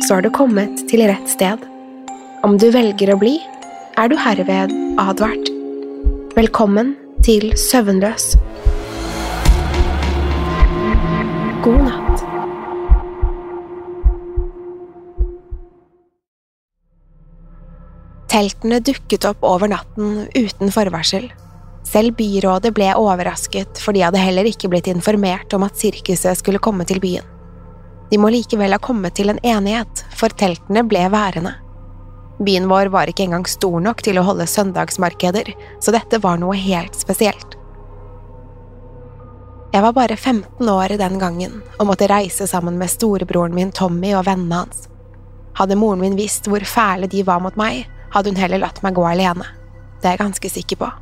så har du kommet til rett sted. Om du velger å bli, er du herved advart. Velkommen til Søvnløs. God natt. Teltene dukket opp over natten uten forvarsel. Selv byrådet ble overrasket, for de hadde heller ikke blitt informert om at sirkuset skulle komme til byen. De må likevel ha kommet til en enighet, for teltene ble værende. Byen vår var ikke engang stor nok til å holde søndagsmarkeder, så dette var noe helt spesielt. Jeg var bare 15 år den gangen og måtte reise sammen med storebroren min Tommy og vennene hans. Hadde moren min visst hvor fæle de var mot meg, hadde hun heller latt meg gå alene. Det er jeg ganske sikker på.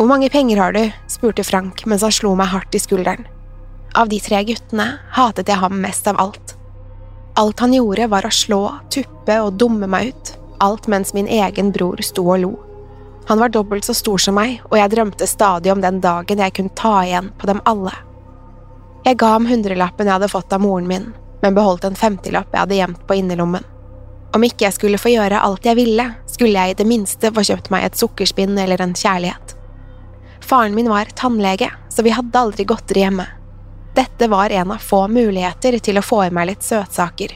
Hvor mange penger har du? spurte Frank mens han slo meg hardt i skulderen. Av de tre guttene hatet jeg ham mest av alt. Alt han gjorde var å slå, tuppe og dumme meg ut, alt mens min egen bror sto og lo. Han var dobbelt så stor som meg, og jeg drømte stadig om den dagen jeg kunne ta igjen på dem alle. Jeg ga ham hundrelappen jeg hadde fått av moren min, men beholdt en femtilapp jeg hadde gjemt på innerlommen. Om ikke jeg skulle få gjøre alt jeg ville, skulle jeg i det minste få kjøpt meg et sukkerspinn eller en kjærlighet. Faren min var tannlege, så vi hadde aldri godteri hjemme. Dette var en av få muligheter til å få i meg litt søtsaker.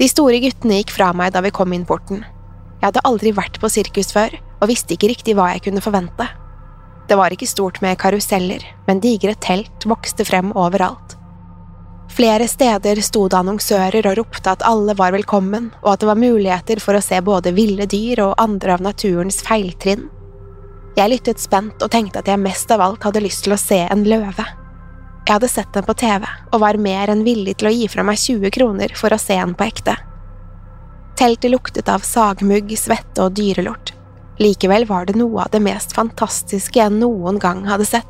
De store guttene gikk fra meg da vi kom inn porten. Jeg hadde aldri vært på sirkus før, og visste ikke riktig hva jeg kunne forvente. Det var ikke stort med karuseller, men digre telt vokste frem overalt. Flere steder sto det annonsører og ropte at alle var velkommen, og at det var muligheter for å se både ville dyr og andre av naturens feiltrinn. Jeg lyttet spent og tenkte at jeg mest av alt hadde lyst til å se en løve. Jeg hadde sett den på TV og var mer enn villig til å gi fra meg 20 kroner for å se den på ekte. Teltet luktet av sagmugg, svette og dyrelort. Likevel var det noe av det mest fantastiske jeg noen gang hadde sett.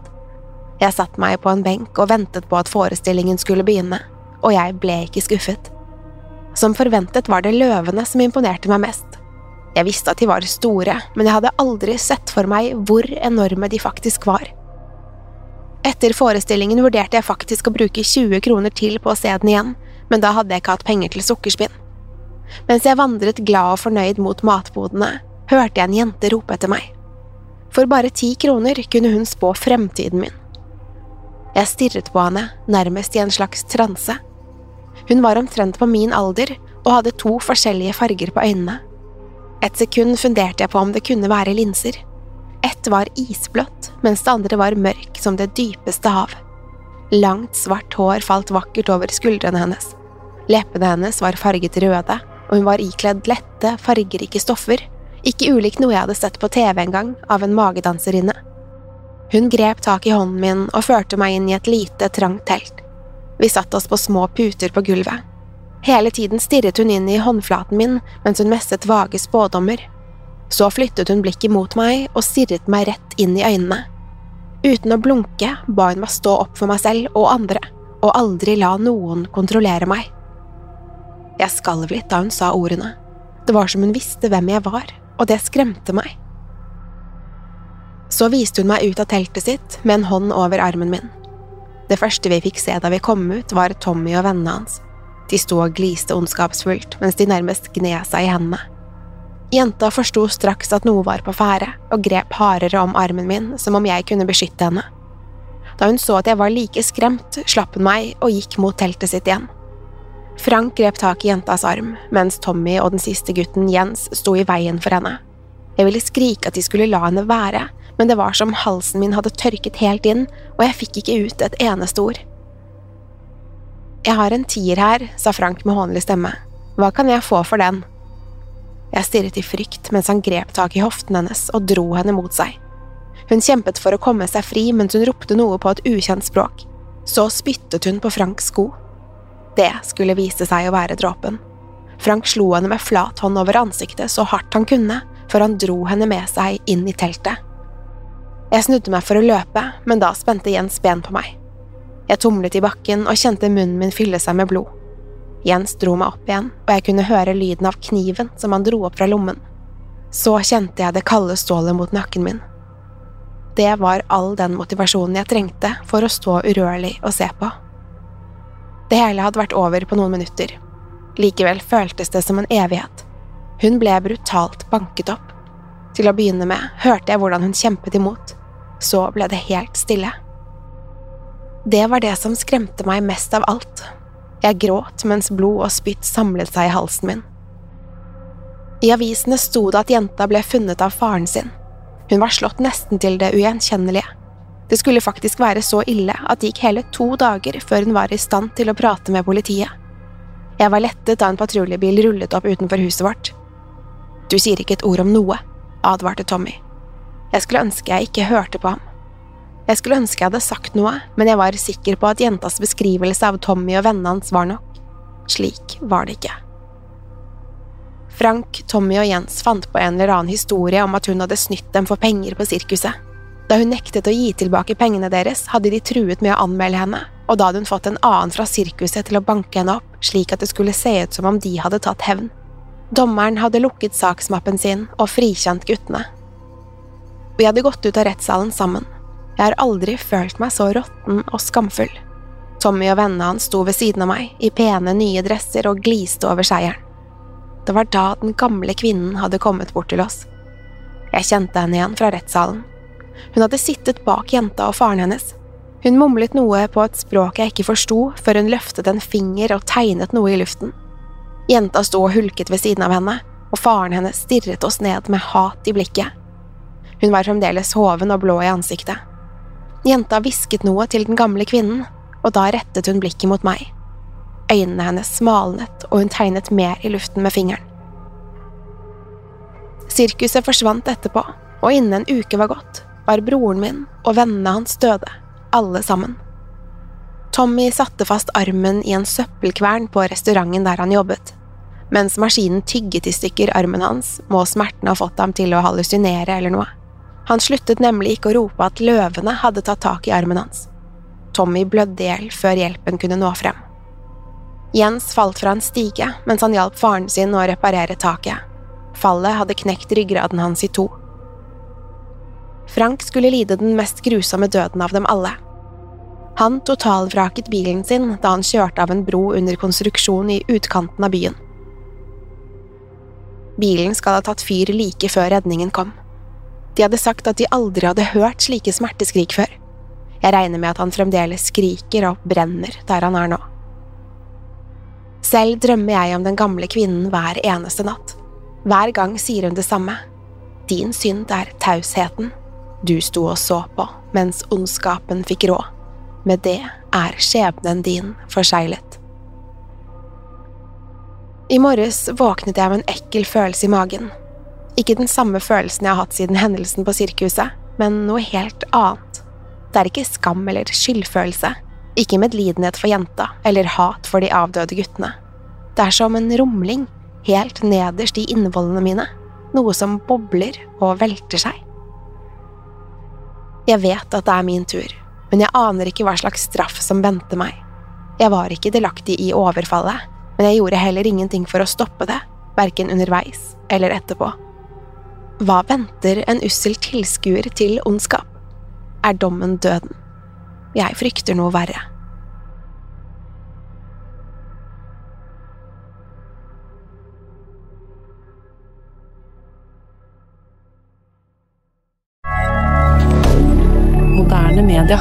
Jeg satte meg på en benk og ventet på at forestillingen skulle begynne, og jeg ble ikke skuffet. Som forventet var det løvene som imponerte meg mest. Jeg visste at de var store, men jeg hadde aldri sett for meg hvor enorme de faktisk var. Etter forestillingen vurderte jeg faktisk å bruke 20 kroner til på å se den igjen, men da hadde jeg ikke hatt penger til sukkerspinn. Mens jeg vandret glad og fornøyd mot matbodene, hørte jeg en jente rope etter meg. For bare ti kroner kunne hun spå fremtiden min. Jeg stirret på henne, nærmest i en slags transe. Hun var omtrent på min alder og hadde to forskjellige farger på øynene. Et sekund funderte jeg på om det kunne være linser. Ett var isblått, mens det andre var mørk som det dypeste hav. Langt, svart hår falt vakkert over skuldrene hennes. Leppene hennes var farget røde, og hun var ikledd lette, fargerike stoffer, ikke ulikt noe jeg hadde sett på TV en gang av en magedanserinne. Hun grep tak i hånden min og førte meg inn i et lite, trangt telt. Vi satte oss på små puter på gulvet. Hele tiden stirret hun inn i håndflaten min mens hun messet vage spådommer. Så flyttet hun blikket mot meg og stirret meg rett inn i øynene. Uten å blunke ba hun meg stå opp for meg selv og andre, og aldri la noen kontrollere meg. Jeg skalv litt da hun sa ordene. Det var som hun visste hvem jeg var, og det skremte meg. Så viste hun meg ut av teltet sitt med en hånd over armen min. Det første vi fikk se da vi kom ut, var Tommy og vennene hans. De sto og gliste ondskapsfullt mens de nærmest gned seg i hendene. Jenta forsto straks at noe var på ferde, og grep hardere om armen min som om jeg kunne beskytte henne. Da hun så at jeg var like skremt, slapp hun meg og gikk mot teltet sitt igjen. Frank grep tak i jentas arm, mens Tommy og den siste gutten, Jens, sto i veien for henne. Jeg ville skrike at de skulle la henne være, men det var som halsen min hadde tørket helt inn, og jeg fikk ikke ut et eneste ord. Jeg har en tier her, sa Frank med hånlig stemme. Hva kan jeg få for den? Jeg stirret i frykt mens han grep tak i hoften hennes og dro henne mot seg. Hun kjempet for å komme seg fri mens hun ropte noe på et ukjent språk. Så spyttet hun på Franks sko. Det skulle vise seg å være dråpen. Frank slo henne med flat hånd over ansiktet så hardt han kunne, før han dro henne med seg inn i teltet. Jeg snudde meg for å løpe, men da spente Jens ben på meg. Jeg tumlet i bakken og kjente munnen min fylle seg med blod. Jens dro meg opp igjen, og jeg kunne høre lyden av kniven som han dro opp fra lommen. Så kjente jeg det kalde stålet mot nakken min. Det var all den motivasjonen jeg trengte for å stå urørlig og se på. Det hele hadde vært over på noen minutter. Likevel føltes det som en evighet. Hun ble brutalt banket opp. Til å begynne med hørte jeg hvordan hun kjempet imot. Så ble det helt stille. Det var det som skremte meg mest av alt. Jeg gråt mens blod og spytt samlet seg i halsen min. I avisene sto det at jenta ble funnet av faren sin. Hun var slått nesten til det ugjenkjennelige. Det skulle faktisk være så ille at det gikk hele to dager før hun var i stand til å prate med politiet. Jeg var lettet da en patruljebil rullet opp utenfor huset vårt. Du sier ikke et ord om noe, advarte Tommy. Jeg skulle ønske jeg ikke hørte på ham. Jeg skulle ønske jeg hadde sagt noe, men jeg var sikker på at jentas beskrivelse av Tommy og vennene hans var nok. Slik var det ikke. Frank, Tommy og Jens fant på en eller annen historie om at hun hadde snytt dem for penger på sirkuset. Da hun nektet å gi tilbake pengene deres, hadde de truet med å anmelde henne, og da hadde hun fått en annen fra sirkuset til å banke henne opp, slik at det skulle se ut som om de hadde tatt hevn. Dommeren hadde lukket saksmappen sin og frikjent guttene. Vi hadde gått ut av rettssalen sammen, jeg har aldri følt meg så råtten og skamfull. Tommy og vennene hans sto ved siden av meg, i pene, nye dresser og gliste over seieren. Det var da den gamle kvinnen hadde kommet bort til oss. Jeg kjente henne igjen fra rettssalen. Hun hadde sittet bak jenta og faren hennes. Hun mumlet noe på et språk jeg ikke forsto, før hun løftet en finger og tegnet noe i luften. Jenta sto og hulket ved siden av henne, og faren hennes stirret oss ned med hat i blikket. Hun var fremdeles hoven og blå i ansiktet. Jenta hvisket noe til den gamle kvinnen, og da rettet hun blikket mot meg. Øynene hennes smalnet, og hun tegnet mer i luften med fingeren. Sirkuset forsvant etterpå, og innen en uke var gått, var broren min og vennene hans døde, alle sammen. Tommy satte fast armen i en søppelkvern på restauranten der han jobbet. Mens maskinen tygget i stykker armen hans, må smerten ha fått ham til å hallusinere eller noe. Han sluttet nemlig ikke å rope at løvene hadde tatt tak i armen hans. Tommy blødde i hjel før hjelpen kunne nå frem. Jens falt fra en stige mens han hjalp faren sin å reparere taket. Fallet hadde knekt ryggraden hans i to. Frank skulle lide den mest grusomme døden av dem alle. Han totalvraket bilen sin da han kjørte av en bro under konstruksjon i utkanten av byen. Bilen skal ha tatt fyr like før redningen kom. De hadde sagt at de aldri hadde hørt slike smerteskrik før. Jeg regner med at han fremdeles skriker og brenner der han er nå. Selv drømmer jeg om den gamle kvinnen hver eneste natt. Hver gang sier hun det samme. Din synd er tausheten. Du sto og så på mens ondskapen fikk råd. Med det er skjebnen din forseglet. I morges våknet jeg med en ekkel følelse i magen. Ikke den samme følelsen jeg har hatt siden hendelsen på sirkuset, men noe helt annet. Det er ikke skam eller skyldfølelse, ikke medlidenhet for jenta eller hat for de avdøde guttene. Det er som en rumling helt nederst i innvollene mine, noe som bobler og velter seg. Jeg vet at det er min tur, men jeg aner ikke hva slags straff som venter meg. Jeg var ikke delaktig i overfallet, men jeg gjorde heller ingenting for å stoppe det, verken underveis eller etterpå. Hva venter en ussel tilskuer til ondskap? Er dommen døden? Jeg frykter noe verre. Moderne media.